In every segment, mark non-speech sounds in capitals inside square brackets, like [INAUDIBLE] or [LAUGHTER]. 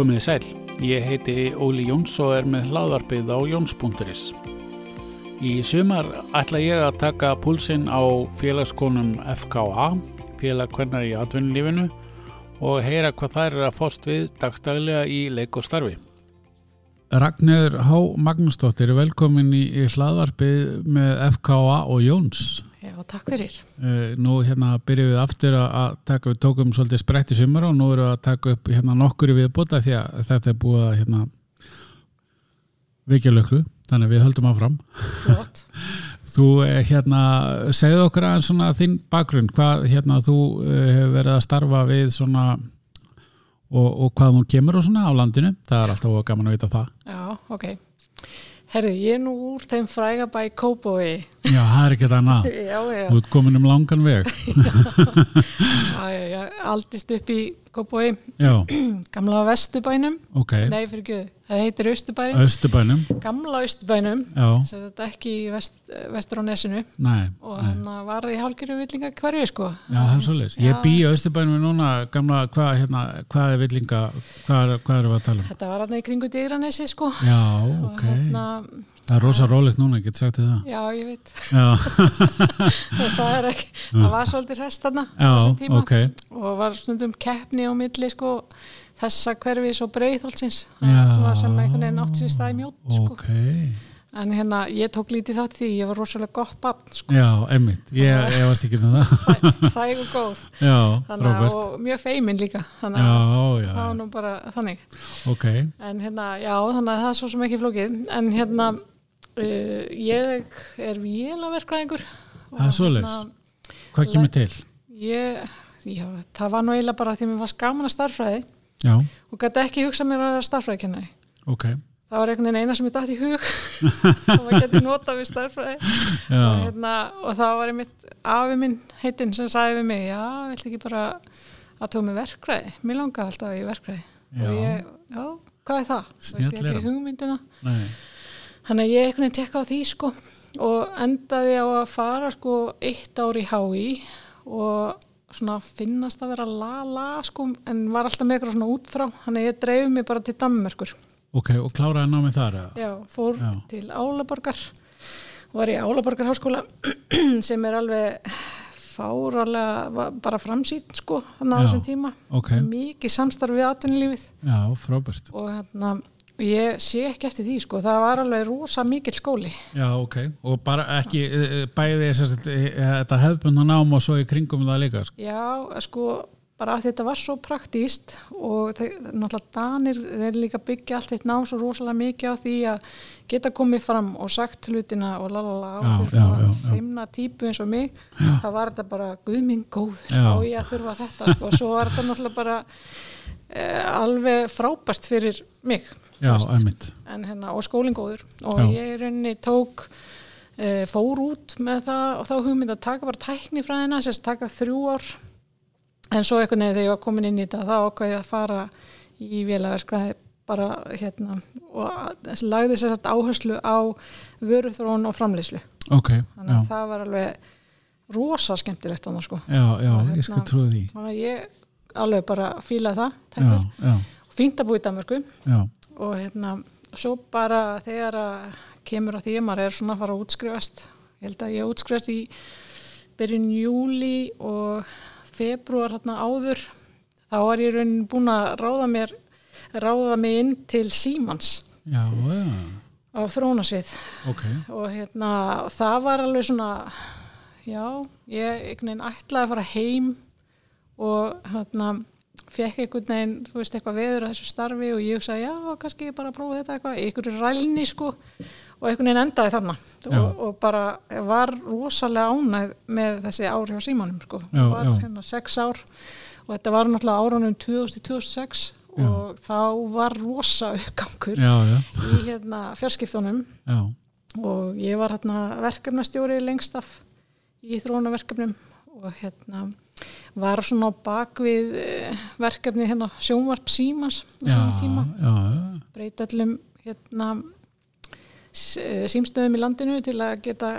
Komiði sæl, ég heiti Óli Jóns og er með hlaðarpið á jóns.is. Í sumar ætla ég að taka púlsinn á félagskonum FKA, félagkvenna í atvinnulífinu og heyra hvað þær er að fóst við dagstæðilega í leik og starfi. Ragnir Há Magnúsdóttir velkomin í hlaðarpið með FKA og Jóns. Já, takk fyrir. Uh, nú hérna byrjum við aftur að taka, við tókum svolítið sprett í sumar og nú erum við að taka upp hérna nokkur í viðbúta því að þetta er búið að hérna vikja löklu, þannig við höldum áfram. Flott. [LAUGHS] Þú hérna, segðu okkur aðeins svona þinn bakgrunn, hvað hérna þú hefur verið að starfa við svona og, og hvað þú kemur og svona á landinu, það er alltaf gaman að vita það. Já, ok. Herru, ég er nú úr þeim fræga bæ Kópói. Já, það er ekki það annað. [LAUGHS] Já, já. Þú ert komin um langan veg. [LAUGHS] Já, já, já, aldist upp í Kópói, [CLEARS THROAT] gamla Vestubænum. ok. Nei, fyrir guð, það heitir Austubærin. Östubænum, Gamla Austubænum, sem þetta ekki vest, vestur á nesinu. nei. Og hann var í hálgiru villinga hverju, sko. Já, það er svolítið. Ég bý í Östubænum núna, gamla, hvað, hérna, hvað er villinga, hvað, hvað erum við að tala um? Þetta var hann í kringu Digranesi, sko. Já, Og ok. hérna, Það er rosa rólegt núna, ég get sagt þið það. já, ég veit. Já, [LAUGHS] það ekki, það var svolítið rest þarna á já, ok. og var stundum keppni á milli sko, þessa hverfis og breiðholtsins Já. sem einhvern veginn átti sér stað í mjótt sko. Ok, en hérna ég tók lítið þátt því ég var rosalega gott barn sko. já, einmitt. Ég, ég varst ekki um [LAUGHS] það. Þæ- þæg og góð [LAUGHS] Já, þannig, og mjög feimin líka þannig að það var nú bara þannig ok. en hérna, já, þannig að það er svo sem ekki flókið en hérna uh, ég er vélaverkræðingur Það er svoleiðis. Hvað kemur til? ég, já, það var nú eiginlega bara því að mér fannst gaman að starffræði Já, og gæti ekki hugsað mér að vera starffræðikennari ok. það var einhvern veginn eina sem ég dætt í hug [LAUGHS] og maður geti nota við starffræði og, hérna, og það var einmitt afi minn heitinn sem sagði við mig já, viltu ekki bara að tóa mig verkræði mér langaði alltaf í verkræði og ég, já, hvað er það? Veist ég ekki hugmyndina. Nei, þannig að ég einhvern veginn tekka á því sko og endaði á að fara sko eitt ár í HÍ og svona finnast að vera la-la sko en var alltaf með eitthvað svona útþrá þannig að ég dreif mig bara til Danmerkur ok, og kláraði námið þar eða? Já, fór Já. til Álaborgar var í Álaborgar háskóla [CLEARS THROAT] sem er alveg fáralega bara framsýtt sko þannig á þessum tíma ok. mikið samstarf við atvinnulífið Já, frábært. og hérna ég sé ekki eftir því sko það var alveg rosa mikill skóli Já, ok. Og bara ekki, eh, bæði þess að þetta hefðbundna nám og svo í kringum það líka, sko. já sko bara að þetta var svo praktíst og þeir, náttúrulega Danir þeir líka byggja allt eitt ná svo rosalega mikið á því að geta komið fram og sagt hlutina og lalala Já, og já, já, já. feimna típu eins og mig það var þetta bara guðminn góð Já. og ég að þurfa þetta sko. og svo var þetta náttúrulega bara alveg frábært fyrir mig Já, hérna, og skólinn góður og Já. ég í rauninni tók e, fór út með það og þá hugmynd að taka bara tækni frá þeirna sérst taka þrjú ár en svo einhvern veginn þegar ég var komin inn í þetta þá ákvæði ég að fara í vélaverkræði bara hérna og lagði sérst áherslu á vöruþrón og framleyslu Ok, þannig já. að það var alveg rosa skemmtilegt annað sko Já, já, Og ég skal hérna- trúi því. þannig ég alveg bara fílaði það Já, já, og fínt að búið í Danmörku. Já, og hérna svo bara þegar að kemur að því að maður er svona að fara að útskrifast ég held að ég útskrifast í byrjun júli og februar hérna áður þá var ég raunin búin að ráða mér ráða mig inn til Símans já, á þrónasvið ok, og hérna það var alveg svona já, ég einhvern veginn ætlaði að fara heim og hérna fekk einhvern veginn, þú veist, eitthvað veður að þessu starfi og ég hugsaði, já, kannski ég bara prófa þetta eitthvað, einhverju rælni, sko og einhvern veginn endaði þarna Já. og, og bara var rosalega ánægð með þessi ár hjá símanum, sko Já, var já. hérna sex ár og þetta var náttúrulega árunum 2006 Já. og þá var rosa uppgangur já, já, í hérna fjarskiptunum já, og ég var hérna verkefnastjóri lengst af í þróunaverkefnum og hérna var svona á bakvið eh, verkefni hérna sjónvarp símas breyta allum hérna eh, símstöðum í landinu til að geta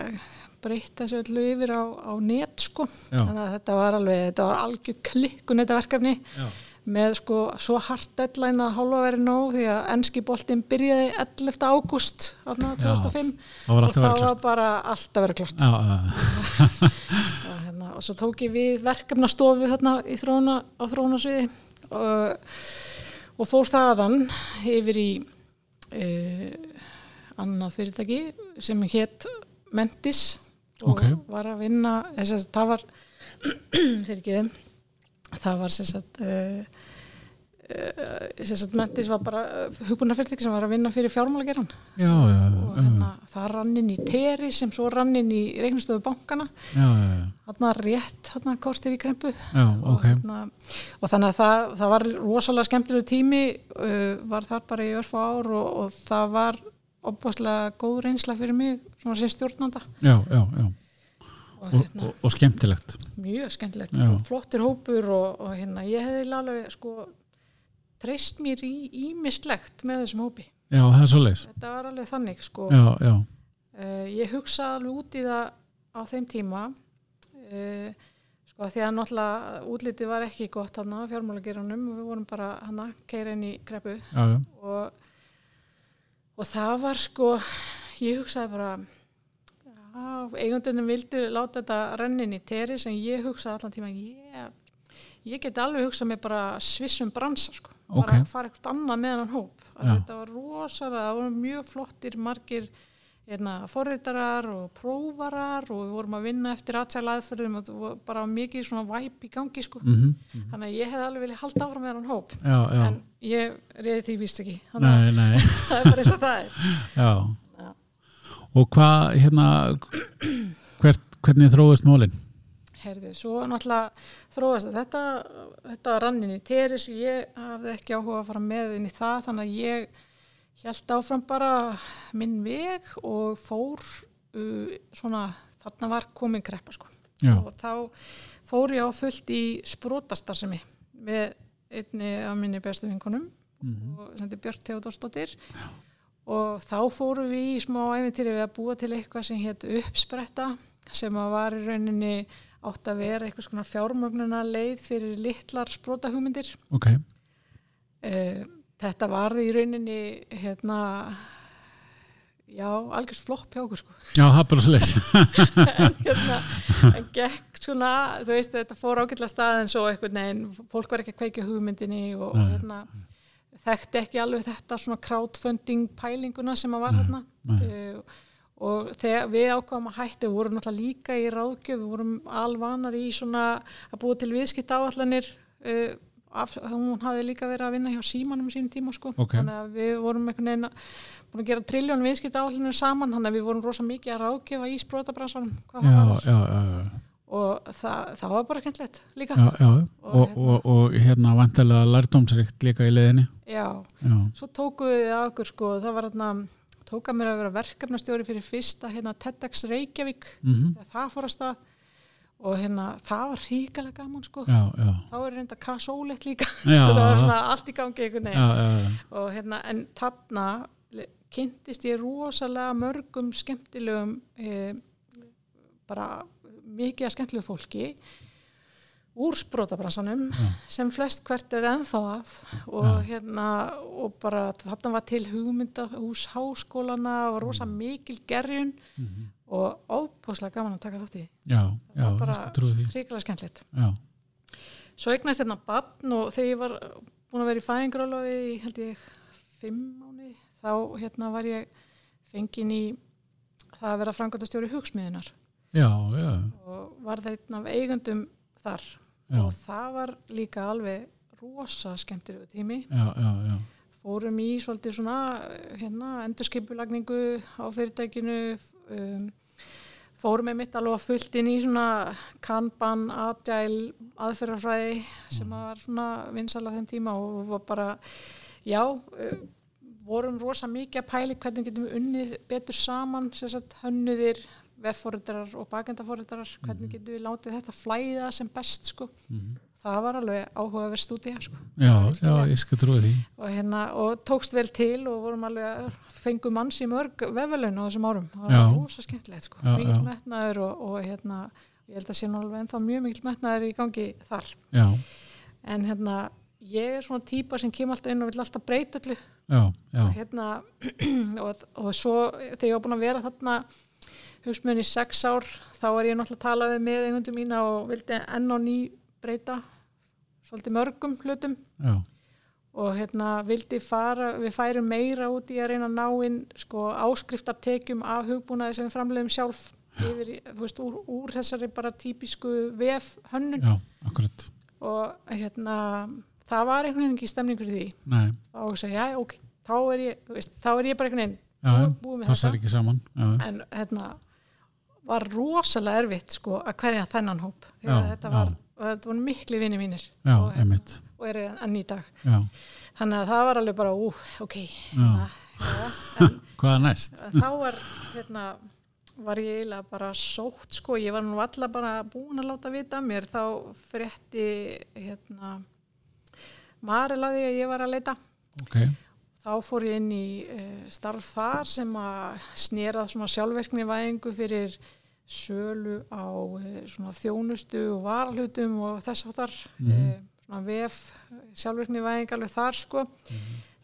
breyta þessu öllu yfir á, á net sko. Já. þannig að þetta var alveg, þetta var algjör klikkun þetta verkefni já, með sko svo hart deadline að hálfa verið nóg því að ennski boltinn byrjaði 11. ágúst 2005 þá var og þá var bara allt að vera klart [LAUGHS] og, svo tók ég við verkefnastofu hérna í þróna, á þrónasviði og, og fór þaðan yfir í uh, annað fyrirtæki sem hétt Mentis og Ok. var að vinna þess að það var [CLEARS THROAT] fyrir ekki það var uh, sem sagt Mentis var bara hugbúnafyrirtæki sem var að vinna fyrir fjármálageran já, já, og hérna, það rann inn í Teri sem svo rann inn í reiknistöðu bankana þarna rétt, þarna kortir í krempu. Já, og, ok. hérna, og þannig að það, það var rosalega skemmtilegu tími uh, var þar bara í örf ár og, og það var opbáslega góð reynsla fyrir mig svona sem stjórnanda. Já, já, já, og og, hérna, og, og skemmtilegt. Mjög skemmtilegt Já. og flottur hópur og, og hérna, ég hefði alveg sko treyst mér í ímislegt með þessum hópi. Já, er þetta var alveg þannig sko. Já, já, Uh, ég hugsaði alveg út í það á þeim tíma. Uh, sko því að náttúrulega útliti var ekki gott hann á fjármálageranum við vorum bara hann að keira inn í já, og, og það var sko ég hugsaði bara eigundunum vildu láta þetta rennin í teri sem ég hugsaði allan tíma ég, ég get alveg hugsað mér bara svissum bransa sko. Bara Ok. fara eitthvað annað með hann hóp. Þetta var rosalega, það voru mjög flottir margir hérna, forritarar og prófarar og við vorum að vinna eftir aðsæla aðferðum og það var bara mikið svona væp í gangi sko. Mhm, þannig að ég hefði alveg viljað halda áfram með hann hóp. Já, já. En ég reyði því víst ekki. Nei, nei, [LAUGHS] það er bara eins og það er. Já. Já. og hvað, hérna hvert, hvernig þróist mólin Herðu, svo náttúrulega þróast að þetta, þetta var rannin í teris, ég hafði ekki áhuga að fara með inn í það, þannig að ég held áfram bara minn veg og fór uh, svona, þarna var komin kreppa sko. já, Og þá fór ég á fullt í sprótastarsemi með einni af minni bestu vinkonum Mhm. og sem er Björk Theodorsdóttir og þá fórum við í smá æfintýri við að búa til eitthvað sem hétt uppspretta sem að var í rauninni átt að vera eitthvað svona fjármögnuna leið fyrir litlar sprótahugmyndir ok. Uh, þetta varði í rauninni hérna já, algjörst flopp hjá okkur sko. Já, það bara svo leis [LAUGHS] en hérna en gekk svona, þú veist þetta fór ágætla stað en svo eitthvað neginn fólk var ekki að kveikja hugmyndinni og, og Nei. hérna þekkti ekki alveg þetta svona crowdfunding pælinguna sem að var hérna nei. uh, og þegar við ákvaðum að hætti við vorum náttúrulega líka í ráðgjöf við vorum alvanar í svona að búa til viðskipt áallanir uh, af, hún hafði líka verið að vinna hjá símanum sínum tíma sko. Ok. þannig að við vorum einhvern veginn búin að gera trilljón viðskipt áallanir saman þannig að við vorum rosa mikið að ráðgjöfa í sprótabransanum já, já, já, já, og það, það var bara kenntlegt líka. Já, já. Og Og, og, og hérna vantilega lærdómsrikt líka í leiðinni. Já, já, svo tóku við að okkur sko, það var hérna tóka mér að vera verkefnastjóri fyrir fyrsta hérna TEDx Reykjavík. Mhm, þegar það fór að stað. Og hérna það var ríkalega gaman sko. Já, já. Þá er reynda kassólegt líka. [LAUGHS] Já, það var svona allt í gangi einhvern já, veginn. Já, já, og hérna en þarna kynntist ég rosalega mörgum skemmtilegum eh, bara mikið að skemmtilegu fólki úr sprótabransanum sem flest hvert er ennþá að. Og hérna og bara þarna var til hugmynda hús háskólana og rosa mikil gerjun og óbúslega gaman að taka þátt í. Já, já, var bara trúi því. ríkilega skemmtilegt. Já, Svo eignast hérna barn og þegar ég var búin að vera í fæðingrólofi í held ég fimm mánuði þá hérna var ég fengin í það að vera já, já, og var það einn af eigundum þar Já. og það var líka alveg rosa skemmtilegu tími já, já, já. fórum í svolítið svona hérna, endurskipulagningu á fyrirtækinu um, fórum með mitt alveg fullt inn í svona kanban, agile aðferðarfræði sem að var svona vinsal á þeim tíma og var bara já, uh, vorum rosa mikið að pæli hvernig getum við unnið betur saman, sagt hönnuðir vefforritarar og bakendafforritarar hvernig getum við látið þetta flæða sem best sko. það var alveg áhugaverð stúdía sko. Já, já, ég skal trúi því. Og, hérna, og tókst vel til og vorum alveg fengum manns í mörg vefvelun á þessum árum. Það var rosa skemmtilegt sko. Já. metnaður og, og hérna, ég held að sé alveg ennþá mjög mikill metnaður í gangi þar. Já, en hérna ég er svona típa sem kemur alltaf inn og vil alltaf breyta allir já, já, hérna, [CLEARS THROAT] og, og svo þegar ég var búin að vera þarna hugsmjöðin í sex ár þá var ég náttúrulega að tala við með einhundum mína og vildi enn og ný breyta svolítið mörgum hlutum. Já, og hérna vildi fara, við færum meira út í að reyna að ná inn sko áskriftartekjum af hugbúnaði sem við framleiðum sjálf yfir, þú veist, úr, úr þessari bara típisku vef hönnun. Já, akkurat. Og hérna það var einhvern veginn ekki stemning fyrir því. Nei, þá sagði ég, ok, þá er ég þú veist, þá er ég bara einhvern veginn passar þetta. ekki saman já, en hérna var rosalega erfitt sko að kveðja þennan hóp. Já, þetta var, og þetta voru mikli vinni mínir. Já, og, einmitt. og er enn í dag. Já, þannig að það var alveg bara, ú, ok. Hérna, en [LAUGHS] hvað er næst? [LAUGHS] þá var hérna var ég eiginlega bara sótt sko, ég var nú alla bara búin að láta vita mér, þá frétti hérna Marel að því að ég var að leita. Ok, þá fór ég inn í uh, starf þar sem að snerað sjálfverkni væðingu fyrir sölu á svona þjónustu og varalhutum og þess aftar mm svona vef sjálfverkni væðing alveg þar sko.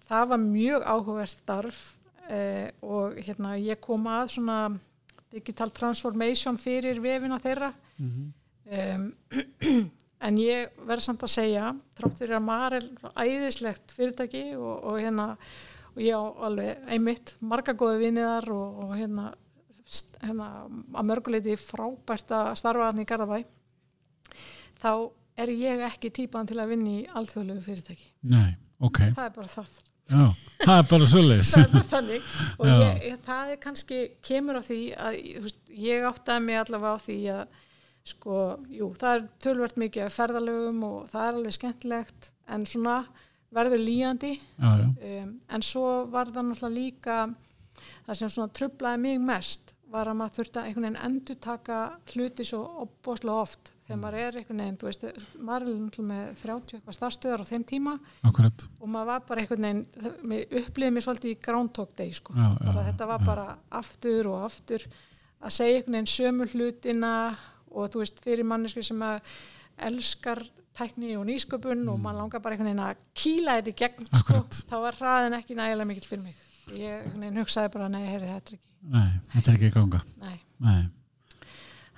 Það var mjög áhugverð starf uh, og hérna ég kom að svona digital transformation fyrir vefina þeirra. Um, [CLEARS THROAT] en ég verð samt að segja trátt fyrir að Marel var æðislegt fyrirtæki og, og hérna og ég á alveg einmitt marga góði viniðar og, og hérna, hérna að mörguleiti frábært að starfa hann í Garðabæ þá er ég ekki típan til að vinna í alþjóðlegu fyrirtæki. Nei, ok. Það er bara það. Já, það er bara [LAUGHS] er þannig. Og ég, ég, það er kannski kemur á því að veist, ég áttaði mig allavega á því að sko, jú, það er tölvert mikið af ferðalögum og það er alveg skemmtilegt en svona verður líjandi. Já, já, um, en svo var það náttúrulega líka það sem svona trublaði mig mest var að maður þurfti að einhvern veginn endur taka hluti svo opbóðslega oft þegar maður er einhvern veginn, þú veist, maður er náttúrulega með 30 eitthvað starfstöðar á þeim tíma. Akkurat. Og maður var bara einhvern veginn það- mér svolítið í Groundhog Day sko. Já, þetta var bara aftur og aftur að segja einhvern veginn sömu hlutina og þú veist fyrir mannesku sem elskar tækni og nýsköpun og maður langar bara einhvern veginn að kýla þetta í gegn sko. Þá var hraðin ekki nægilega mikill fyrir mig ég veginn hugsaði bara nei, heyri þetta er ekki nei, þetta er ekki ganga nei. nei,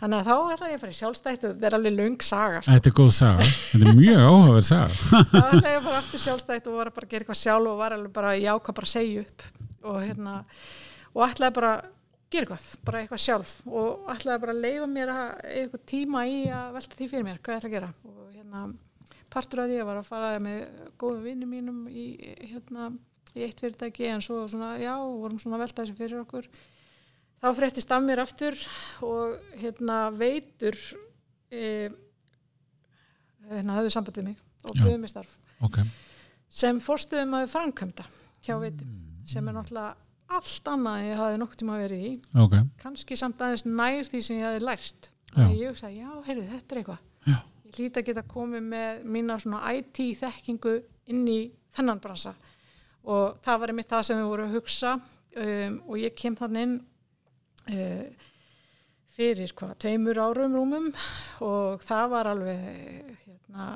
þannig að þá það ég að fara í sjálfstætt og þetta er alveg löng saga sko. þetta er góð saga þetta er mjög áhugaverð saga [LAUGHS] þá ætlaði ég að fara aftur sjálfstætt og var bara að gera eitthvað sjálf og var alveg bara já, hvað bara að segja upp og hérna og ætlaði bara gera eitthvað, bara eitthvað sjálf. Og ætlaði bara að leifa mér að eitthvað tíma í að velta því fyrir mér hvað ég ætla að gera. Og hérna partur af því að var að fara með góðum vinnum mínum í, hérna, í eitt fyrirtæki en svo svona, já, vorum svona að velta þessu fyrir okkur. Þá fréttist af mér aftur og hérna veitur e, hérna hafðu samband við mig og buðið mér starf. Ok, sem fórstuðum að framkvæmda hjá veitum sem er náttúrulega allt annað ég hafði nokkuð tíma verið í. Ok, kannski samt aðeins nær því sem ég hafði lært. Þannig ég hugsaði, já, heyrðu, þetta er eitthvað. Ég hlýt að geta komið með mína svona IT þekkingu inn í þennan bransa. Og það var einmitt það sem við vorum að hugsa um, og ég kem þannig inn uh, fyrir hvað, tveimur árum rúmum. Og það var alveg hérna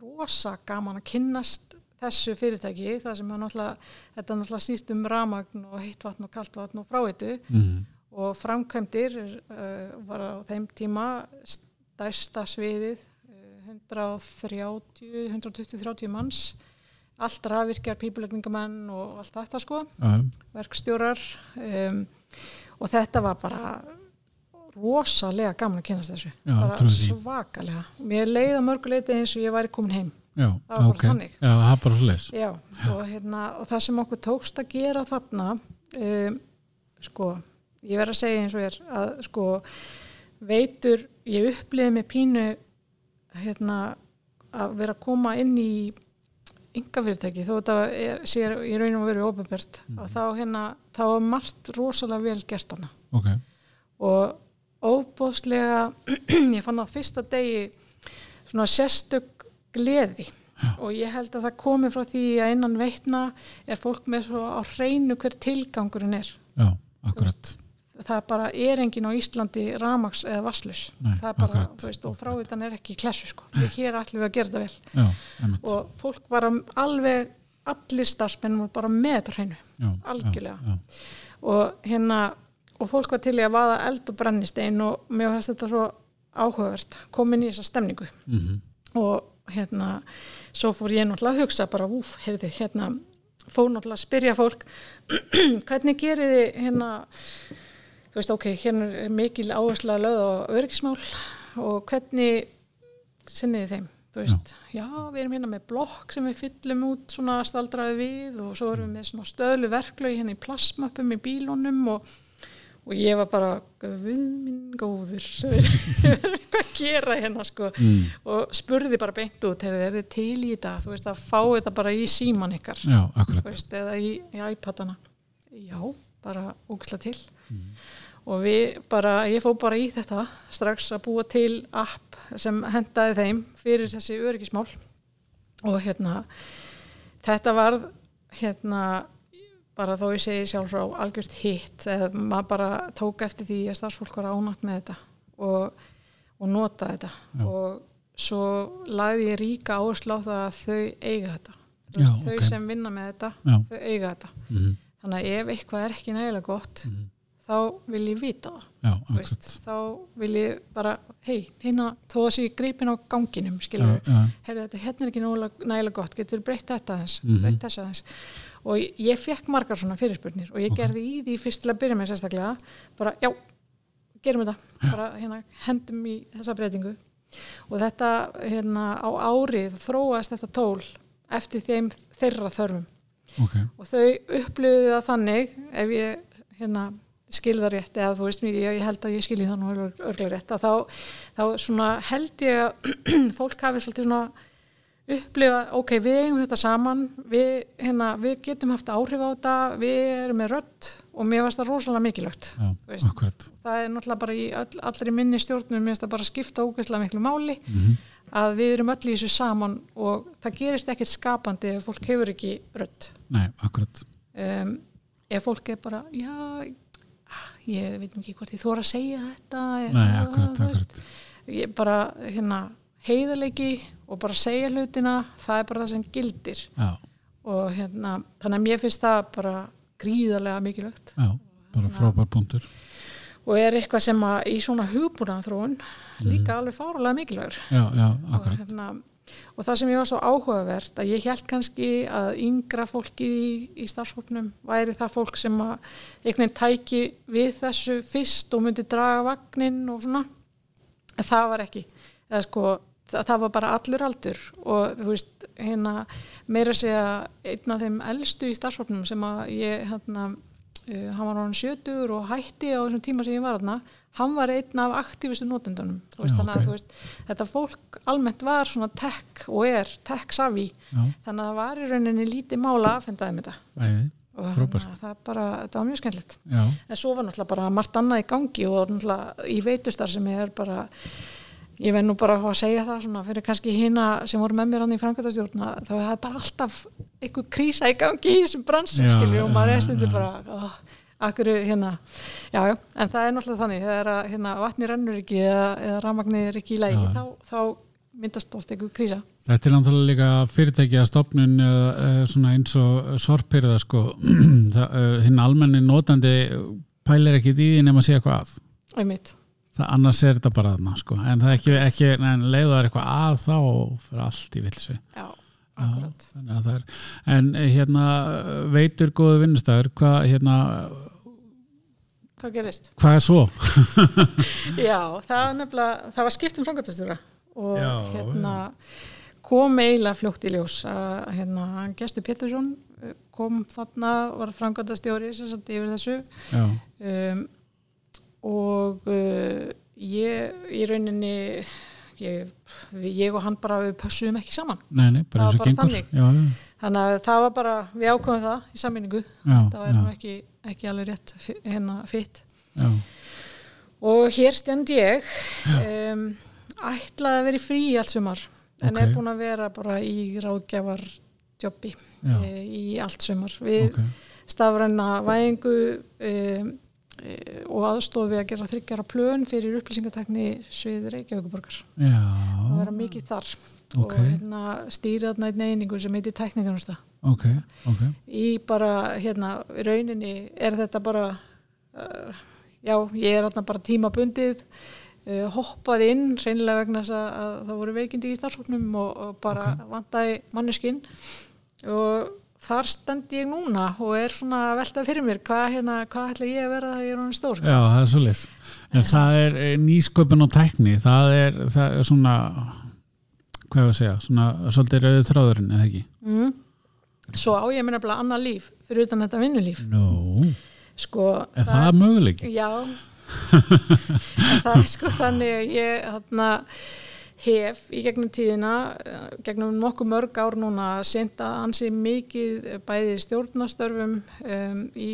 rosa gaman að kynnast þessu fyrirtæki það sem náttúrulega, þetta náttúrulega snýst um ramagn og heitt vatn og kalt vatn og fráitu mm og framkvæmdir uh, var á þeim tíma stærsta sviðið uh, 130, 120-30 manns. Allt rafvirkjar, pípulegningamenn og allt þetta sko, já, verkstjórar um, og þetta var bara rosalega gaman að kynast þessu. Já, svakalega. Mér leiða mörguleiti eins og ég væri komin heim já, Það var bara ok. þannig. já, það er bara svoleiðis. Já, og, hérna, og það sem okkur tókst að gera þarna um, sko, ég verð að segja eins og er að sko veitur, ég uppliði með pínu hérna að vera að koma inn í yngafyrirtæki þó þetta er, sér í raun og veru ofinbært Mhm. og þá hérna, þá var margt rosalega vel gert hana ok, og óbóðslega [CLEARS THROAT] ég fann á fyrsta degi svona sérstök gleði. Og ég held að það komi frá því að innan veitna er fólk með svo á hreinu hver tilgangurinn er. Já, akkurat. það það bara er engin á Íslandi ramags eða vasslus það og frávitan er ekki klessu sko, við hér ætlum við að gera þetta vel. Já, og fólk bara alveg allir starfsmennum voru bara með þetta hreinu. Já, algjörlega. já, já, og hérna og fólk var til í að vaða eld og brennistein og mér fannst þetta svo áhugavert komin í þessa stemningu. Mhm, og hérna svo fór ég náttúrulega að hugsa bara úf, heyrðu, hérna fór náttúrulega að spyrja fólk [CLEARS THROAT] hvernig gerir þið hérna þú veist, ok, hérna er mikil áhersla lögð á öryggismál og hvernig sinnið þið þeim þú veist, já. við erum hérna með blokk sem við fyllum út svona staldraði við og svo erum við með svona stöðlu verklögi hérna í plasmöppum í bílunum og, og ég var bara við minn góður ég. Verður eitthvað að gera hérna sko? Mm, og spurði bara beint út er þið til í þetta, þú veist að fá þetta bara í síman ykkar. Já, veist, eða í, í iPadana. Já, bara úksla til. Mm. og við bara, ég fó bara í þetta strax að búa til app sem hendaði þeim fyrir þessi öryggismál. Og hérna þetta varð hérna bara þó ég segi sjálf frá algjört hitt eða maður bara tók eftir því að starfsfólk var ánægt með þetta og, og nota þetta Já. og svo lagði ég ríka áherslu á það að þau eiga þetta Já, þau ok. sem vinna með þetta Já. þau eiga þetta mhm, þannig að ef eitthvað er ekki nægilega gott mhm, þá vil ég vita það. Já, veist, þá vil ég bara hei, hérna, þó að sé greipin á ganginum já, skilur já, heyrðu þetta hérna er ekki nægilega gott, getur breytt þetta aðeins Mhm. breytt þessu aðeins? Og ég, ég fekk margar svona fyrirspurnir og ég Ok. gerði í því fyrst til að byrja með sérstaklega bara, já, gerum þetta. Bara hérna, hendum í þessa breytingu. Og þetta hérna á árið þróast þetta tól eftir þeim þeirra þörfum. Ok. Og þau upplöfuðu það þannig ef ég hérna, skilði það rétt eða þú veist mér, ég, held að ég skilji það nú ör- örglega rétt að þá, þá svona held ég að [CLEARS THROAT] fólk hafi svolítið svona upplifa, ok, við eigum þetta saman við, hérna, við getum haft áhrif á þetta, við erum með rödd og mér varst það rosalega mikilvægt já, það er náttúrulega bara í all, allri minni stjórnum mér finnst það bara skipta ógeðslega miklu máli mhm, að við erum öll í þessu saman og það gerist ekkert skapandi ef fólk hefur ekki rödd. Nei, akkurat. Um, ef fólk er bara já, ég veit ekki hvort ég þóra að segja þetta nei, akkurat, akkurat. ég bara hérna heiðarleiki og bara segja hlutina það er bara það sem gildir. Já, og hérna, þannig að mér finnst það bara gríðarlega mikilvægt. Já, bara frábær punktur. Og er eitthvað sem að í svona hugbúnaðan þróun líka alveg fárulega mikilvægur. Já, já, og, akkurat. hérna, og það sem ég var svo áhugavert að ég held kannski að yngra fólkið í, í starfshópnum væri það fólk sem að einhvern veginn tæki við þessu fyrst og myndi draga vagnin og svona. En það var ekki. Það, sko, það, það var bara allur aldur. Og þú veist hérna meira að segja einn af þeim elstu í starfshópnum sem að ég hérna uh, hann var hann 70 og hætti á þessum tíma sem ég var þarna. Hann var einn af aktífustu notendunum veist, Já, þannig að ok. þú veist, þetta fólk almennt var svona tech og er tech savvy. Þannig að það var í rauninni lítið mála aðfendaði með þetta. Æði, og þannig að það, bara, þetta var mjög skemmtilegt. En svo var náttúrulega bara margt annað í gangi og náttúrulega í veitustar sem er bara ég verð nú bara að segja það svona fyrir kannski hina sem voru með mér hann í framkvæmtastjórna þá er það bara alltaf einhver krísa í gangi í þessum bransi Já, skilju og maður er stundur já. bara oh, akkur hérna? Já, já, en það er náttúrulega þannig þegar hérna, vatni rennur ekki eða, eða rafmagnið er ekki í lægi þá, þá myndast oft einhver krísa. Þetta er náttúrulega líka fyrirtæki að stopnun uh, svona eins og sorpyrða sko, [CLEARS THROAT] Það, uh, hinn almenni notandi pælir ekki í því nema að segja eitthvað að. einmitt, Það annars er þetta bara þarna sko, en það er ekki, ekki er eitthvað að þá fyrir allt í vilsu. já, akkurat það er, en hérna veitur góðu vinnustæður, hvað hérna, hvað gerist? hvað er svo? [LAUGHS] Já, það var nefnilega, það var skipt um framkvæmtastjóra og Já, hérna kom eiginlega fljótt í ljós að hérna, Gestur Pétursson eh, kom þarna, var sagt yfir þessu Já, um, og uh, ég í rauninni ég, ég og hann bara við pössuðum ekki saman. Nei, nei, bara bara þannig. Já, já, þannig að það var bara, við ákvæðum það í samminningu, það var ekki, ekki alveg rétt hérna já, og hér stend ég um, ætlaði að vera í frí allt sumar en Ok. er búin að vera bara í ráðgjafar jobbi e, í allt sumar. Við ok, stafræna væðingu um, og aðstofi að gera þryggjara plön fyrir upplýsingatekni svið Reykjavíkuborgar og vera mikið þar Ok. og hérna, stýra þarna einn einingu sem heitir tekniþjónusta ok, ok. í bara hérna rauninni er þetta bara uh, já, ég er þarna bara tímabundið uh, hoppað inn reynilega vegna þess að, að það voru veikindi í starfsóknum og, og bara okay. vantaði manneskinn og þar stend ég núna og er svona að velta fyrir mér hvað, hérna, hvað ætla ég að vera það ég er honum stór Já, það er svo leys. En það er eh, nýsköpun og tækni, það er, það er svona, hvað ég að segja, svona svolítið rauðið þráðurinn, eða ekki? mm. svo á ég minna bara annað líf fyrir utan þetta vinnulíf Nú, sko, er það möguleiki? Já [LAUGHS] En það er sko þannig að ég þarna, hef í gegnum tíðina eh, gegnum nokkuð mörg ár núna senda ansi mikið bæði í stjórnastörfum um, í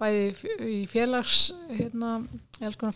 bæði í félags hérna,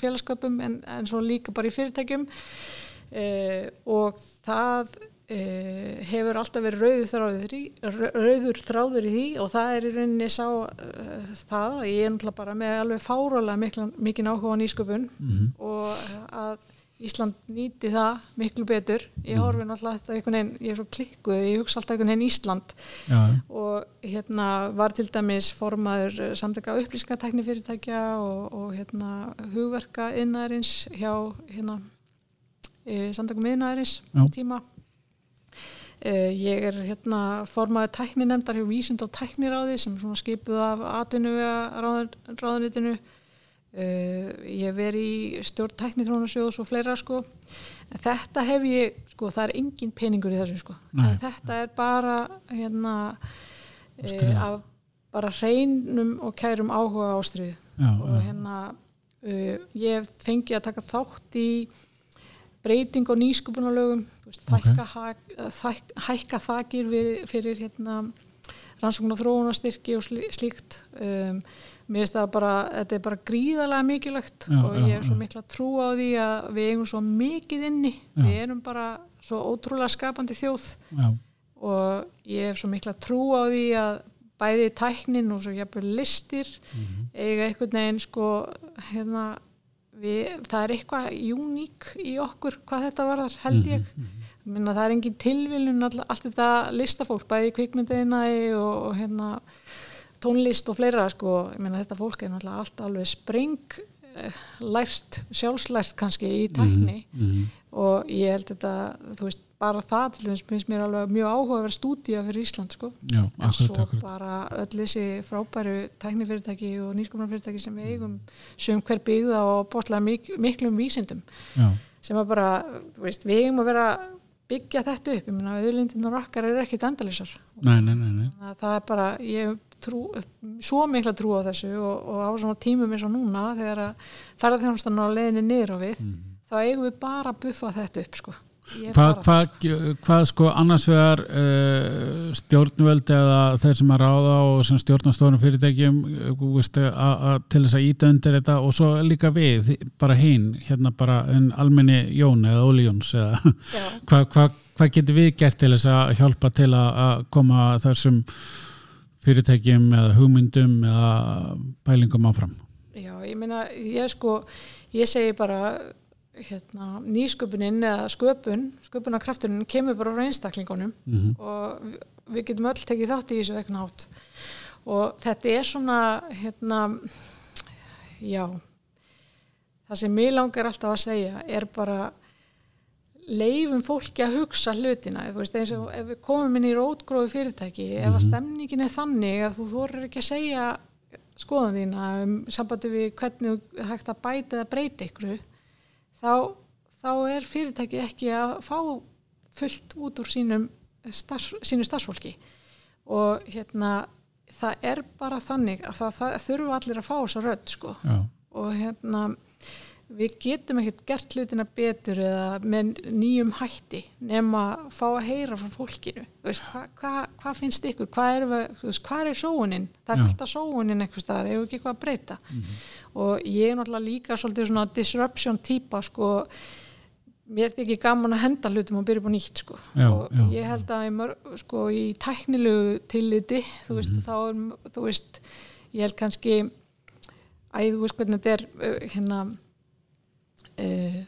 félagsköpum en, en svo líka bara í fyrirtækjum uh, og það uh, hefur alltaf verið rauður þráður, í, rau- rauður þráður í því og það er í rauninni sá uh, það að ég er náttúrulega bara með alveg fárálega mikið áhuga á nýsköpun Mhm. og að Ísland nýti það miklu betur. Ég horfi náttúrulega þetta einhvern veginn ég er svo klikkuð, ég hugsa alltaf einhvern veginn Ísland. Já, og hérna var til dæmis formaður eh, samtaka upplýsingatekni fyrirtækja og, og hérna hugverka innæðarins hjá hérna e, samtakum innæðarins tíma. E, ég er hérna formaður tækninemndar hjá Vísind og tækniráði sem svona skipuð af atvinnu ráðunitinu Uh, ég hef verið í stjórn tæknithrónasjóðs og fleira sko. En þetta hef ég, sko það er engin peningur í þessu sko. Þetta er bara hérna uh, af bara hreinum og kærum áhuga ástriðu og hérna uh, ég fengi að taka þátt í breyting og þækka, okay. þæk, hækka þakir fyrir, fyrir hérna, rannsókn og þróunastyrki og slí- slíkt um, mér finnst það bara, þetta er bara gríðarlega mikilvægt Já, og ég hef svo mikla trú á því að við eigum svo mikið inni. Já. við erum bara svo ótrúlega skapandi þjóð já, og ég hef svo mikla trú á því að bæði tæknin og svo jafnvel listir Mhm. eiga einhvern veginn sko hérna við, það er eitthvað uník í okkur hvað þetta varðar held ég. Mhm, Minna, það er engin tilviljun all, allt þetta listafólk bæði í kvikmyndiðinaði og, og hérna tónlist og fleira sko, ég meina þetta fólk er náttúrulega allt alveg spreng eh, lært, sjálfslært kannski í tækni. mhm, og ég held þetta, þú veist, bara það til þess finnst mér alveg mjög áhuga að vera stúdíja fyrir Ísland sko, já, en akkurat, svo akkurat. bara öll þessi frábæru tæknifyrirtæki og nýsköpunarfyrirtæki sem við eigum sem hver byggða og bóstlega mik miklum vísindum. Já, sem að bara, þú veist, við eigum að vera byggja þetta upp, ég meina auðlindirnar okkar eru ekkit endalýsar nei, nei, nei, að það er bara, ég trú, svo mikla trú á þessu og, og á svona tímum eins og núna þegar að ferðarþjónustan á leiðinni niður á við þá eigum við bara að buffa þetta upp sko. Hvað, hvað, hvað sko annars vegar uh, stjórnvöld eða þeir sem að ráða og sem stjórnastórum fyrirtækjum uh, til þess að íta undir þetta og svo líka við, bara hinn hérna bara en almenni Jón eða Óli Jóns eða [LAUGHS] hvað hva, hva getur við gert til þess að hjálpa til að, koma þessum fyrirtækjum eða hugmyndum eða pælingum áfram? Já, ég meina, ég sko, ég segi bara, hérna, nýsköpunin eða sköpun, sköpunarkrafturinn kemur bara frá einstaklingunum mm og við- getum öll tekið þátt í þessu eitthvað nátt. Og þetta er svona, hérna, já, það sem mér langar alltaf að segja er bara leifum fólki að hugsa hlutina. Þú veist eins og ef við komum inn í rótgróðu fyrirtæki ef að stemningin er þannig að þú þorir ekki að segja skoðan þína um sambandi við hvernig þú hægt að bæta eða breyta ykkur þá, þá er fyrirtæki ekki að fá fullt út úr sínum starfs, sínu starfsfólki. Og hérna það er bara þannig að það, það þurfa allir að fá þessa rödd sko. Já, og hérna við getum ekkert gert hlutina betur eða með nýjum hætti nema að fá að heyra frá fólkinu. Veist, hvað hva, hva finnst ykkur? Hvað er, hvað er sóunin það er fullt af sóunin eitthvað staðar, hefur ekki eitthvað að breyta? Og ég er náttúrulega líka svolítið svona disruption típa sko. Mér er ekki gaman að henda hlutum og byrja á nýtt sko. Já, og já. ég held að mörg, sko, í tæknilegu tilliti þú veist, Mhm. þá er þú veist, ég held kannski æðu veist hvernig þetta er uh, hérna uh,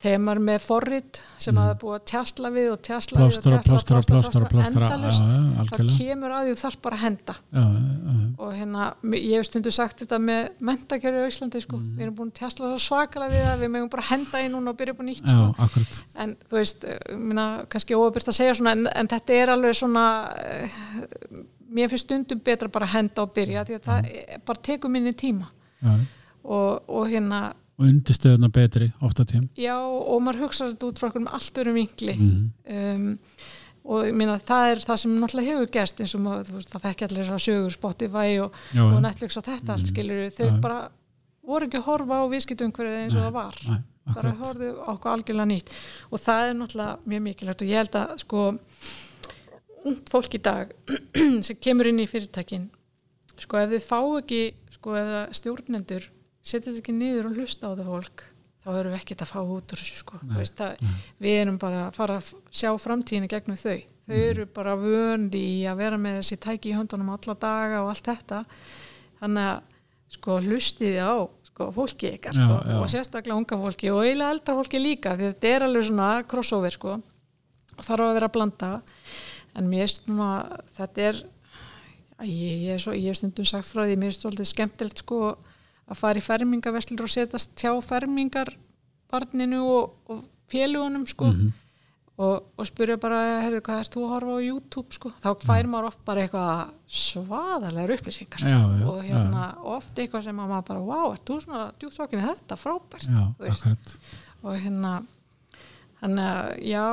maður er með forrit sem mm. að það búið að tjastla við og tjastla við og plástra, tjastla plástra, plástra, plástra endalust, algjörlega. kemur að því þarf bara að henda. Já, já, já, og hérna, ég hef stundu sagt þetta með mentakerfi á Íslandi, sko. Mm. við erum búin að tjastla svo svakalega við það við megum bara henda í núna og byrja á nýtt, sko. en þú veist, eh, minna, kannski óöfyrt að segja svona, en, en þetta er alveg svona uh, mér finnst stundum betra bara að henda og byrja, því að það bara tekur minni tíma. Og, og hérna, og undirstöðuna betri ofta tím já, og maður hugsa þetta út frá okkur með allt örum vinkli. Mm. um, og ég meina það er það sem náttúrulega hefur gerst eins og maður, veist, það þekki allir þessar sögur Spotify og, já, og Netflix og þetta allt Mm. skilur þau Já. bara voru ekki að horfa á viðskiptumhverfið eins og það var. Nei, bara akkurat. horfðu á okkur algjörlega nýtt. Og það er náttúrulega mjög mikilvægt og ég held að sko ungt fólk í dag [CLEARS THROAT] sem kemur inn í fyrirtækin sko ef þið fá ekki sko ef það stjórnendur setja þetta ekki niður og hlusta á það fólk þá erum við ekkert að fá út úr þessu sko. Veist, það, við erum bara að fara að sjá framtíðinu gegnum þau. Þau eru bara vöndi í að vera með þessi tæki í höndunum alla daga og allt þetta. Þannig að sko hlustiði á sko, fólki ykkar Já, sko, já. og sérstaklega unga fólki og eiginlega eldra fólki líka því þetta er alveg svona crossover sko og þarf að vera að blanda. En mér er svona þetta er ég, ég, er svo, ég hef stundum sagt frá því mér er svolítið skemmtilegt sko að fara í fermingaveslur og setjast hjá fermingarbarninu og, og félugunum sko. Mhm. og, og spyrja bara, heyrðu, hvað ert þú að horfa á YouTube sko, þá fær maður oft bara eitthvað svaðalegar upplýsingar. Sko. já, já, og hérna oft eitthvað sem að maður bara, wow, ert þú svona djúpsókinni þetta, frábært. Já, og hérna hann að, já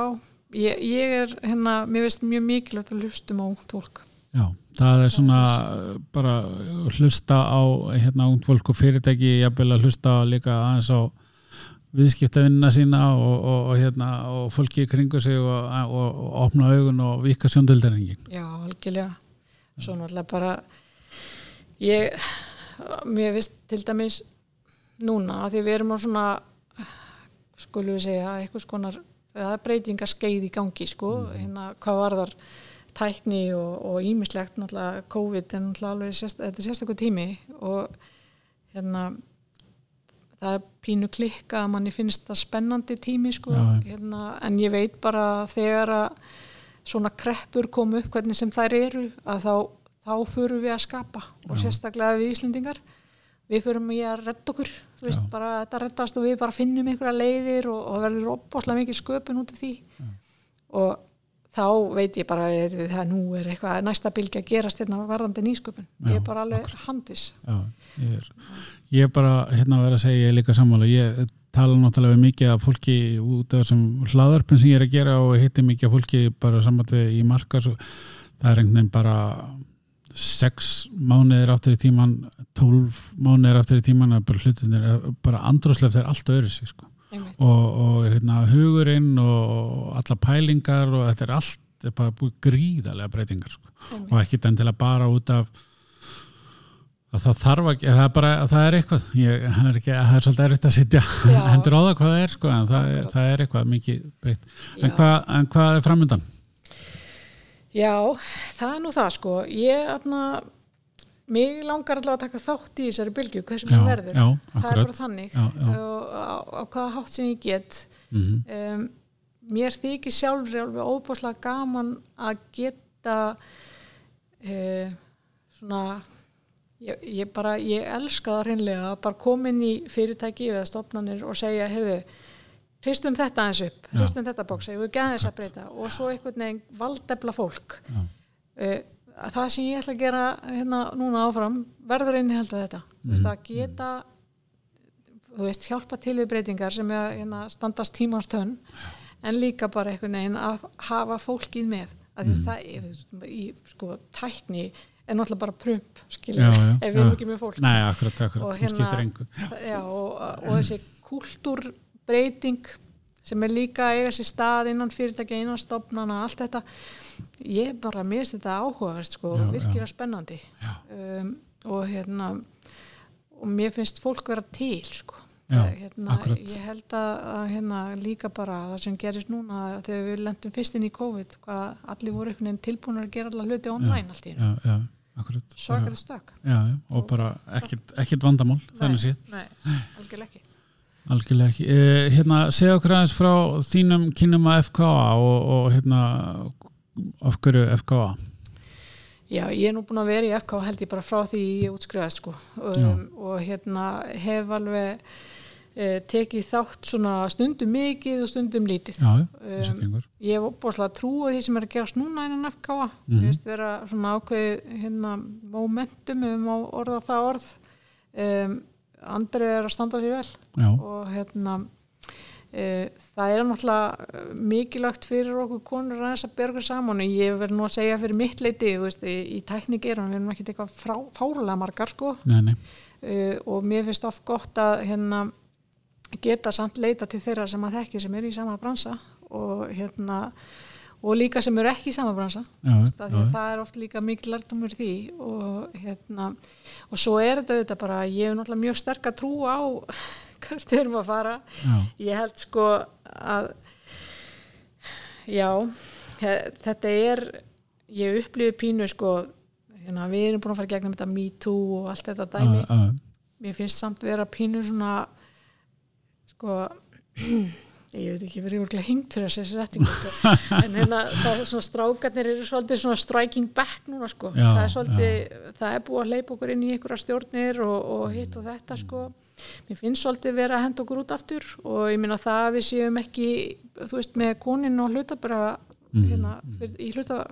ég, ég er hérna, mér veist mjög mikilvægt að hlustum á fólk Já, það er svona bara hlusta á hérna ungt fólk og fyrirtæki jafnvel að hlusta líka aðeins á viðskiptavinnina sína og, og, og, hérna, og fólki í kringu sig og, opna augun og vika sjóndildarengin. Já, algjörlega. Svo náttúrulega bara ég, mér veist til dæmis núna að því við erum á svona skulum við segja eitthvað skonar það er breytingar skeið í gangi sko, hérna hvað var þar tækni og ímislegt náttúrulega COVID er náttúrulega alveg sérst, þetta er sérstaklega tími og hérna það er pínu klikka að manni finnst það spennandi tími sko, Já, já. hérna, en ég veit bara þegar að svona kreppur komu upp hvernig sem þær eru að þá, þá förum við að skapa og sérstaklega við Íslendingar við förum í að redda okkur þú veist, Já. bara þetta reddast og við bara finnum einhverja leiðir og, og verður opbáslega mikil sköpun út af því og þá veit ég bara að það nú er eitthvað næsta bylgi að gerast hérna varðandi nýsköpun ég er bara alveg handvis Já, ég er, ég er bara hérna að vera að segja ég er líka sammála. Ég tala náttúrulega mikið af fólki út af þessum hlaðarpin sem ég er að gera og hitti mikið af fólki bara saman við í markas og það er einhvern veginn bara sex mánuðir áttur í tíman, tólf mánuðir áttur í tíman bara bara andrúslef þeir allt öðru sig sko. Einmitt. og, og hérna, hugurinn og alla pælingar og þetta er allt er bara búið gríðarlega breytingar sko. Og ekkit endilega bara út af að það þarf ekki, það er bara að það er eitthvað, ég, það, er ekki, það er svolítið erfitt að sitja [LAUGHS] hendur á það hvað það er sko, en það, er, það er eitthvað mikið breytt en, Já. hvað, en hvað er framöndan? Já, það er nú það sko ég aðna mig langar allavega að taka þátt í þessari bylgju hvað sem það verður. já, það er bara þannig. Já, já. og á, á hvaða hátt sem ég get Mm um, mér þykir sjálfri alveg óbúslega gaman að geta uh, svona ég, ég bara, ég elska það hreinlega að bara koma inn í fyrirtæki eða stofnanir og segja, heyrðu hristum þetta aðeins upp, hristum þetta bóks vil gæða þess að breyta? Og svo einhvern veginn valdefla fólk. Já. uh, að það sem ég ætla að gera hérna núna áfram verður innihaldið þetta. Þú veist að geta veist, hjálpa til við breytingar sem er hérna, standast tímans tönn en líka bara einhvern veginn að hafa fólkið með. Að því það er, í sko, tækni er náttúrulega bara prump skilur, Já, já, ef við erum ekki með fólk. Nei, akkurat, akkurat, Og það hérna- skiptir engu já, og, og þessi kultúrbreyting sem er líka að eiga sér stað innan fyrirtækja, innan stofnana, allt þetta ég bara mist þetta áhugavert sko, Já, virkilega spennandi. Um, og hérna og mér finnst fólk vera til sko. Já, Það, hérna, ég held að, að hérna, líka bara það sem gerist núna þegar við lendum fyrst inn í COVID hvað allir voru einhvern veginn tilbúinur að gera alla hluti online allt í akkurat. Svakaði stök já, og bara ekkert, ekkert vandamál þannig séð. Nei, algjörlega ekki. Algjörlega ekki. Eh, hérna, segja okkur aðeins frá þínum kynum að FKA og, og hérna, af hverju FKA? Já, ég er nú búin að vera í FK held ég bara frá því ég útskrifaði sko um, og hérna hef alveg uh, tekið þátt svona stundum mikið og stundum lítið. Já, Um, ég hef búinlega trúið því sem er að gerast núna innan FK mm Mhm. -hmm. veist, vera svona ákveð hérna, momentum má orða það orð um, Andri er að standa sér vel Já, og hérna e, það er náttúrulega mikilvægt fyrir okkur konur aðeins að berga saman og ég verð nú að segja fyrir mitt leiti veist, í, í tæknigerum við erum ekki eitthvað frá, fárulega margar sko. Nei, nei. e, og mér finnst oft gott að hérna geta samt leita til þeirra sem að þekki sem eru í sama bransa og hérna og líka sem eru ekki í sama bransa. Já, það, já, það er oft líka mikil lærtumur því og hérna og svo er þetta auðvitað bara, ég hef náttúrulega mjög sterk að trú á hvert við erum að fara. Já, ég held sko að já þetta er ég upplifi pínu sko hérna, við erum búin að fara gegnum þetta Me Too og allt þetta dæmi. já, já, mér finnst samt vera pínu svona sko [CLEARS THROAT] ég veit ekki, verið úrlega hingt fyrir þessi settingu sko. en hérna [LAUGHS] það er svona strákarnir eru svolítið svona striking back núna sko, Já, það er svolítið það er búið að leipa okkur inn í einhverja stjórnir og, og hitt og þetta sko. Mér finnst svolítið vera að henda okkur út aftur og ég minna það að við séum ekki þú veist með konin og hlutabræða hérna, fyrir, í hluta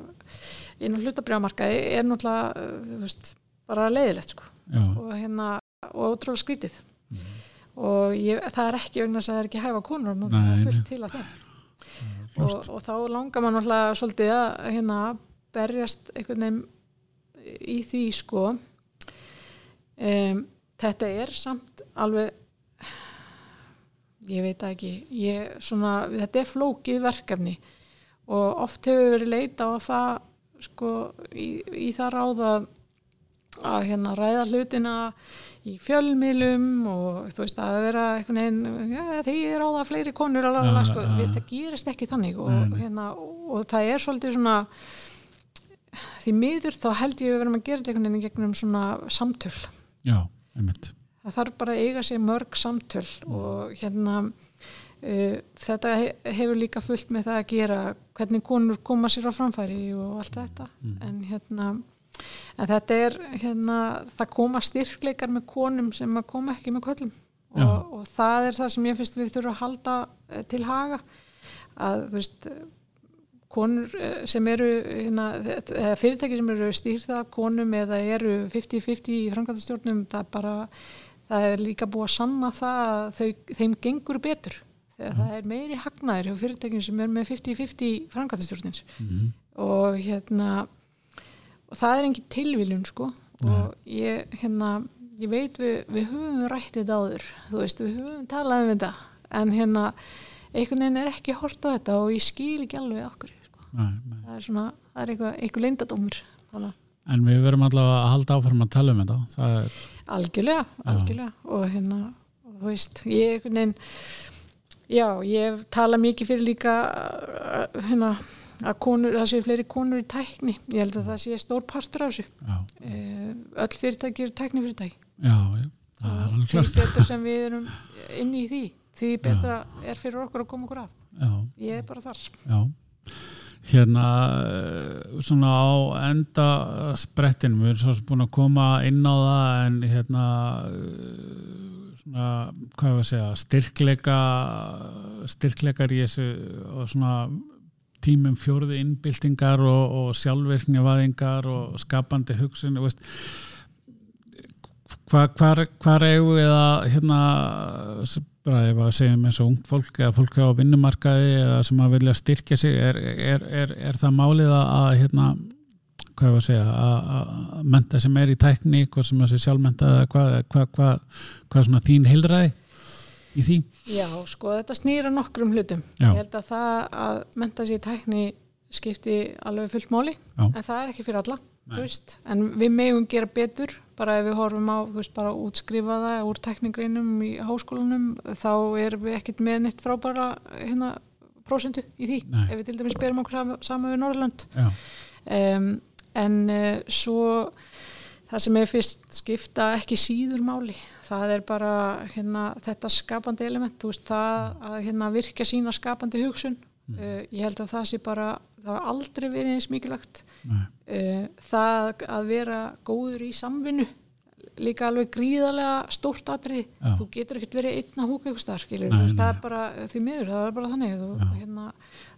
inn á hlutabræðamarkaði er náttúrulega þú veist, bara leiðilegt sko. Já, og hérna og ótrúlega skrítið og ég, það er ekki vegna að það er ekki hæfa konur Nei, það er fullt til að þeim. Og, og þá langar mann alltaf svolítið að hérna berjast einhvern veginn í því sko. Um, þetta er samt alveg ég veit það ekki. Ég, svona, þetta er flókið verkefni. Og oft hefur verið leita á það sko í, í það ráða að hérna ræða hlutina í fjölmiðlum og þú veist að vera einhvern veginn, já því er ráða fleiri konur alveg, Já, sko, já, já. við það gerist ekki þannig og, nei. Hérna, og það er svolítið svona því miður þá held ég að við verum að gera þetta einhvern veginn gegnum svona samtöl já, einmitt. það þarf bara að eiga sér mörg samtöl og hérna uh, þetta he hefur líka fullt með það að gera hvernig konur koma sér á framfæri og allt þetta en hérna en þetta er hérna það koma styrkleikar með konum sem að koma ekki með köllum og, og það er það sem ég finnst við þurfum að halda eh, til haga. Að þú veist konur eh, sem eru hérna, fyrirtæki sem eru stýrða konum eða eru 50-50 í framkvæmdastjórnum það bara það er líka búið að sanna það að þau, þeim gengur betur. Þegar það er meiri hagnaður hjá fyrirtækjum sem er með 50-50 framkvæmdastjórnins Mm og hérna og það er engin tilviljun sko og ég hérna ég veit við, við höfum rætt þetta áður þú veist við höfum talað um þetta en hérna einhvern veginn er ekki hort á þetta og ég skil ekki alveg okkur sko. nei, nei. það er svona, það er eitthvað, eitthvað leyndadómur þannig En við verum allavega að halda áfram að tala um þetta. Það er, algjörlega, algjörlega og hérna, og þú veist ég einhvern veginn já, ég hef talað mikið fyrir líka uh, hérna að konur, það séu fleiri konur í tækni. Ég held að það sé stór partur á þessu. Já, Eh, öll fyrirtæki eru tæknifyrirtæki. Já, já, það er alveg klart. betur sem við erum inni í því því betra er fyrir okkur að koma okkur að. Já, ég er bara þar. Já. Hérna, eh, svona á enda sprettin, við erum svo sem búin að koma inn á það en hérna, eh, svona, hvað ég að segja, styrkleika, styrkleikar í þessu og svona tímum fjórðu innbyltingar og, og sjálfvirknivaðingar og skapandi hugsun, veist, hvar, hvar, hvar við að hérna að segjum eins og ungt fólk eða fólk á vinnumarkaði eða sem að vilja styrkja sig er, er, er, er það málið að, hérna hvað ég var að segja að, menta sem er í tækni hvað sem að sé sjálfmenta eða hvað, eða hvað, hvað, hvað er svona þín heilræði í því já, sko þetta snýra nokkrum hlutum Já. ég held að það að menta sér tækni skipti alveg fullt máli Já. en það er ekki fyrir alla Nei. þú veist. en við megum gera betur bara ef við horfum á, þú veist, bara útskrifaða úr tekningreinum í háskólanum þá erum við ekkit með neitt frábæra hérna prósentu í því Nei. ef við til dæmis berum okkur sama, sama við Norrland um, en uh, svo það sem er fyrst skipta ekki síður máli. Það er bara hérna, þetta skapandi element. Veist, það að hérna, virka sína skapandi hugsun. Mm. uh, ég held að það sé bara það har aldrei verið eins mikilvægt. Uh, það að vera góður í samvinnu líka alveg gríðarlega stórt atrið, þú getur ekkert verið einna húk eitthvað starf, það er bara því miður, það er bara þannig. Þú, hérna,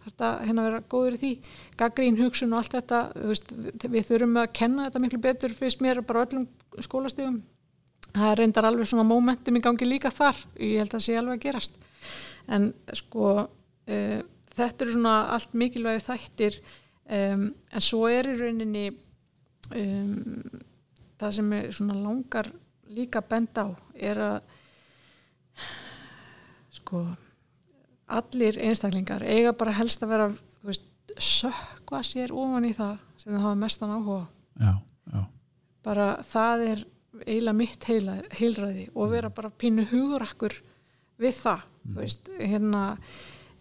þetta, hérna vera góður í því. Gaggrín hugsun og allt þetta veist, við þurfum að kenna þetta miklu betur fyrst mér bara öllum skólastífum það reyndar alveg svona momentum í gangi líka þar, ég held að það sé alveg að gerast. En sko uh, þetta eru svona allt mikilvægir þættir. Um, en svo er í rauninni um það sem er svona langar líka bend á er að sko allir einstaklingar eiga bara helst að vera veist, sökva sér ofan í það sem það hafa mestan áhuga já, já. bara það er eiginlega mitt heila, heilræði og vera bara pínu hugurakkur við það mm. veist, hérna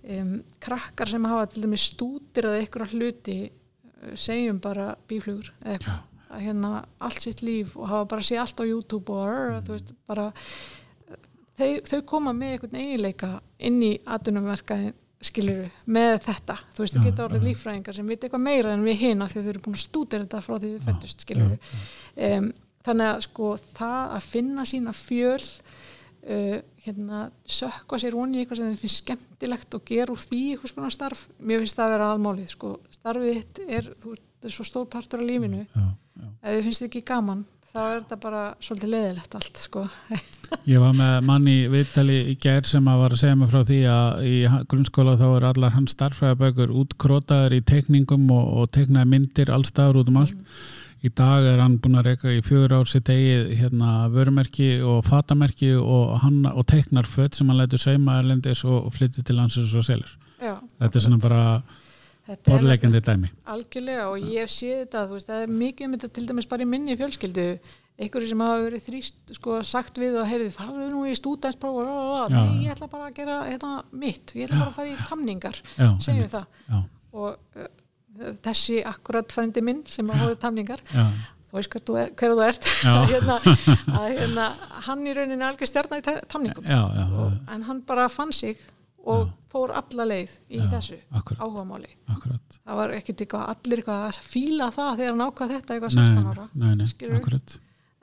um, krakkar sem hafa til dæmis stútir eða einhverja hluti segjum bara bíflugur eða hérna allt sitt líf og hafa bara séð allt á YouTube og mm. veist, bara, þau, þau koma með einhvern eiginleika inn í aðunumverkaðin skiluru með þetta. Þú veist, þú getur orðið líffræðingar sem veit eitthvað meira en við hina því þau eru búin að stúdera þetta frá því þau fættust skiluru um, þannig að sko það að finna sína fjöl uh, hérna sökka sér voni eitthvað sem þið finnst skemmtilegt og gera úr því eitthvað svona starf, mér finnst það að vera almálið sko, starfið þitt er, þú, er svo stór partur af lífinu. Ef þið finnst ekki gaman þá er þetta bara svolítið leðilegt allt sko. [LAUGHS] Ég var með manni viðtali í gerð sem að var að segja mig frá því að í grunnskóla þá er allar hans starfræðabökur útkrótaður í tekningum og, og teknaði myndir allstaður út um allt mm. í dag er hann búin að reyka í fjögur ár sitt eigið hérna, vörumerki og fatamerki og, og teknar född sem hann lætur sauma erlendis og, og flytti til landsins og selur Já, þetta er svona bara borðlegjandi dæmi. algjörlega og ég sé þetta veist, það er mikið um þetta til dæmis bara í minni fjölskyldu. Einhverju sem hafa verið þrýst sko, sagt við og heyrði farðu nú í stúdænspróf ég ætla bara að gera hérna, mitt, ég ætla bara að fara í tamningar segjum það. Já. og uh, þessi akkurat frændi minn sem hafa hóðið tamningar þú veist hverðu er, hver þú ert. [LAUGHS] Hérna, að, hérna, hann í rauninni algjör stjarnar í tamningum. Já, já, og, en hann bara fann sig og Já. fór alla leið í Já, þessu áhugamáli. Akkurat. það var ekkert eitthvað allir eitthvað að fíla það þegar hann ákvað þetta eitthvað 16 ára nei, nei,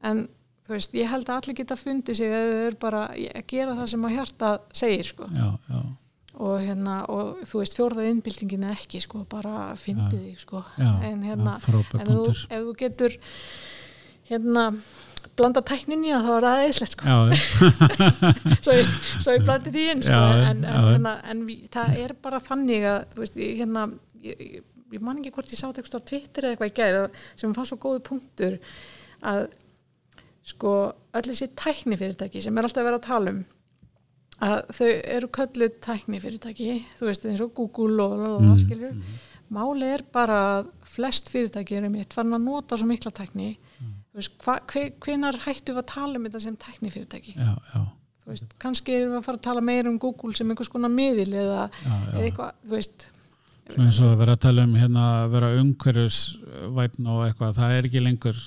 en þú veist, ég held að allir geta fundið sig eða þau eru bara að gera það sem að hjarta segir sko. Já, og hérna, og þú veist, fjórðað innbyltingin ekki sko, bara fyndið þig sko. En hérna, en þú, ef þú getur hérna blanda tækninni að það var aðeinslegt sko. [LAUGHS] svo, ég, svo ég blandi því inn sko. já, en, en, hérna, en við, það er bara þannig að veist, ég, hérna, ég, ég man ekki hvort ég sá þetta á Twitter eða eitthvað í gæð sem fann svo góðu punktur að sko öll þessi tæknifyrirtæki sem er alltaf að vera að tala um að þau eru kölluð tæknifyrirtæki þú veist eins og Google og, og mm, skilur mm. máli er bara að flest fyrirtæki eru mitt farin að nota svo mikla tækni hve, hvenar hættu við að tala um þetta sem teknifyrirtæki já, já. Veist, kannski erum við að fara að tala meira um Google sem einhvers konar miðil eða, eða eitthvað, þú veist. Svona eins og að vera að tala um hérna að vera umhverjusvætn og eitthvað, það er ekki lengur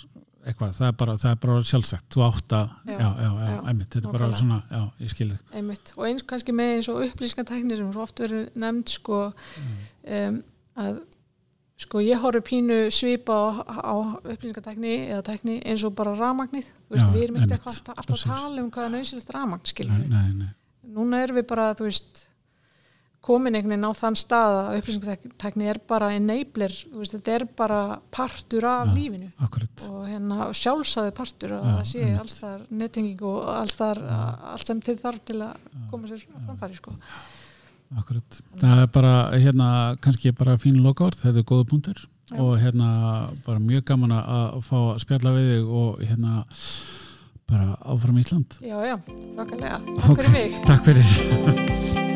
eitthvað, það er bara, það er bara sjálfsagt, þú átt að, já, já, já, einmitt, þetta er bara svona, já, ég skilði. Einmitt, og eins kannski með eins og upplýsingantæknir sem svo oft verið nefnd, sko, um, að Sko ég horfi pínu svipa á, á upplýsingartekni eða tekni eins og bara ramagnið, við erum ekkert alltaf, að tala um hvaða nöysilegt ramagn, skilur við. Núna erum við bara, þú veist, komin einhvern veginn á þann stað að upplýsingartekni er bara enabler, veist, þetta er bara partur af ja, lífinu. Akkurat. Og hérna sjálfsæði partur og ja, það sé alls þar nettinging og alls þar, allt sem þið þarf til að koma sér framfæri, sko. Já Akkurat, það er bara hérna kannski bara fín lokaord, þetta er góða punktur. Já. og hérna bara mjög gaman að fá að spjalla við þig og hérna bara áfram Ísland. Já, já, þakkarlega Takk fyrir mig. Takk fyrir [LAUGHS]